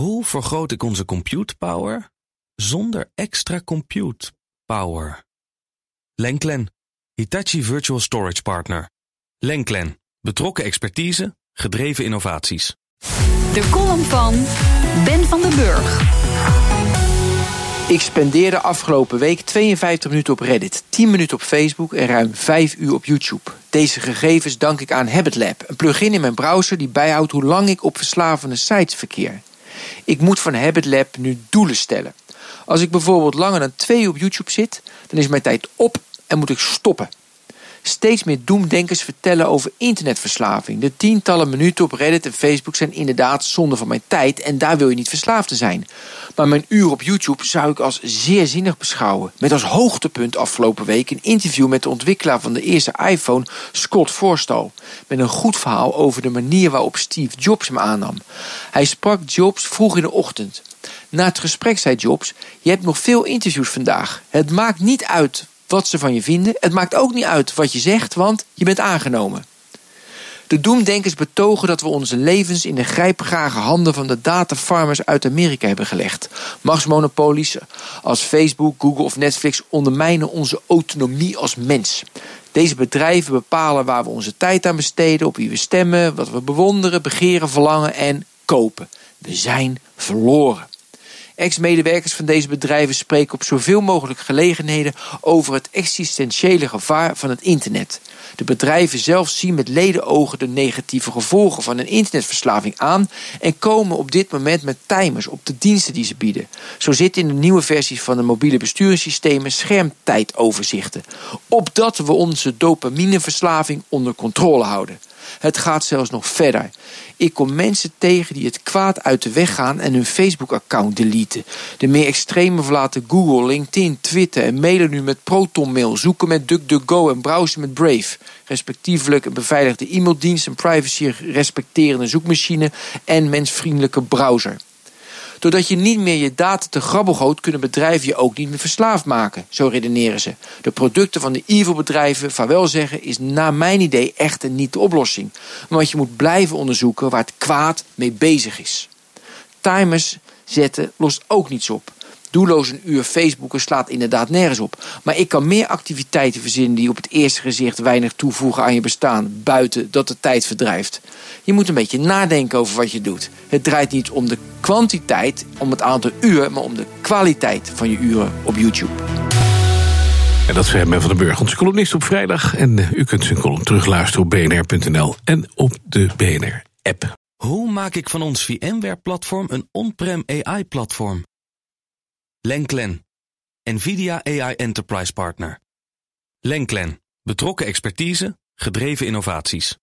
Hoe vergroot ik onze compute power zonder extra compute power? Lenklen, Hitachi Virtual Storage Partner. Lenklen, betrokken expertise, gedreven innovaties. De column van Ben van den Burg. Ik spendeerde afgelopen week 52 minuten op Reddit, 10 minuten op Facebook en ruim 5 uur op YouTube. Deze gegevens dank ik aan HabitLab, een plugin in mijn browser die bijhoudt hoe lang ik op verslavende sites verkeer. Ik moet van HabitLab nu doelen stellen. Als ik bijvoorbeeld langer dan 2 uur op YouTube zit, dan is mijn tijd op en moet ik stoppen. Steeds meer doemdenkers vertellen over internetverslaving. De tientallen minuten op Reddit en Facebook zijn inderdaad zonde van mijn tijd en daar wil je niet verslaafd te zijn. Maar mijn uur op YouTube zou ik als zeer zinnig beschouwen. Met als hoogtepunt afgelopen week een interview met de ontwikkelaar van de eerste iPhone, Scott Forstall. Met een goed verhaal over de manier waarop Steve Jobs hem aannam. Hij sprak Jobs vroeg in de ochtend. Na het gesprek zei Jobs: Je hebt nog veel interviews vandaag. Het maakt niet uit wat ze van je vinden. Het maakt ook niet uit wat je zegt, want je bent aangenomen. De doemdenkers betogen dat we onze levens in de grijpgrage handen van de datafarmers uit Amerika hebben gelegd. Machtsmonopolies als Facebook, Google of Netflix ondermijnen onze autonomie als mens. Deze bedrijven bepalen waar we onze tijd aan besteden, op wie we stemmen, wat we bewonderen, begeren, verlangen en kopen. We zijn verloren. Ex-medewerkers van deze bedrijven spreken op zoveel mogelijk gelegenheden over het existentiële gevaar van het internet. De bedrijven zelf zien met ledenogen de negatieve gevolgen van een internetverslaving aan en komen op dit moment met timers op de diensten die ze bieden. Zo zitten in de nieuwe versies van de mobiele besturingssystemen schermtijdoverzichten, opdat we onze dopamineverslaving onder controle houden. Het gaat zelfs nog verder. Ik kom mensen tegen die het kwaad uit de weg gaan en hun Facebook-account deleten. De meer extreme verlaten Google, LinkedIn, Twitter en mailen nu met ProtonMail, zoeken met DuckDuckGo en browsen met Brave. Respectievelijk een beveiligde e-maildienst, een privacy-respecterende zoekmachine en mensvriendelijke browser. Doordat je niet meer je data te grabbel gooit, kunnen bedrijven je ook niet meer verslaafd maken. Zo redeneren ze. De producten van de evil bedrijven vaarwel zeggen is naar mijn idee echter niet de oplossing. Want je moet blijven onderzoeken waar het kwaad mee bezig is. Timers zetten lost ook niets op. Doelloos een uur Facebooken slaat inderdaad nergens op. Maar ik kan meer activiteiten verzinnen die op het eerste gezicht weinig toevoegen aan je bestaan, buiten dat de tijd verdrijft. Je moet een beetje nadenken over wat je doet. Het draait niet om de kwantiteit, om het aantal uur, maar om de kwaliteit van je uren op YouTube. En dat is Ben van den Burg, onze columnist op vrijdag. En eh, u kunt zijn column terugluisteren op bnr.nl en op de BNR-app. Hoe maak ik van ons VMware-platform een on-prem AI-platform? Lenklen, NVIDIA AI Enterprise Partner. Lenklen, betrokken expertise, gedreven innovaties.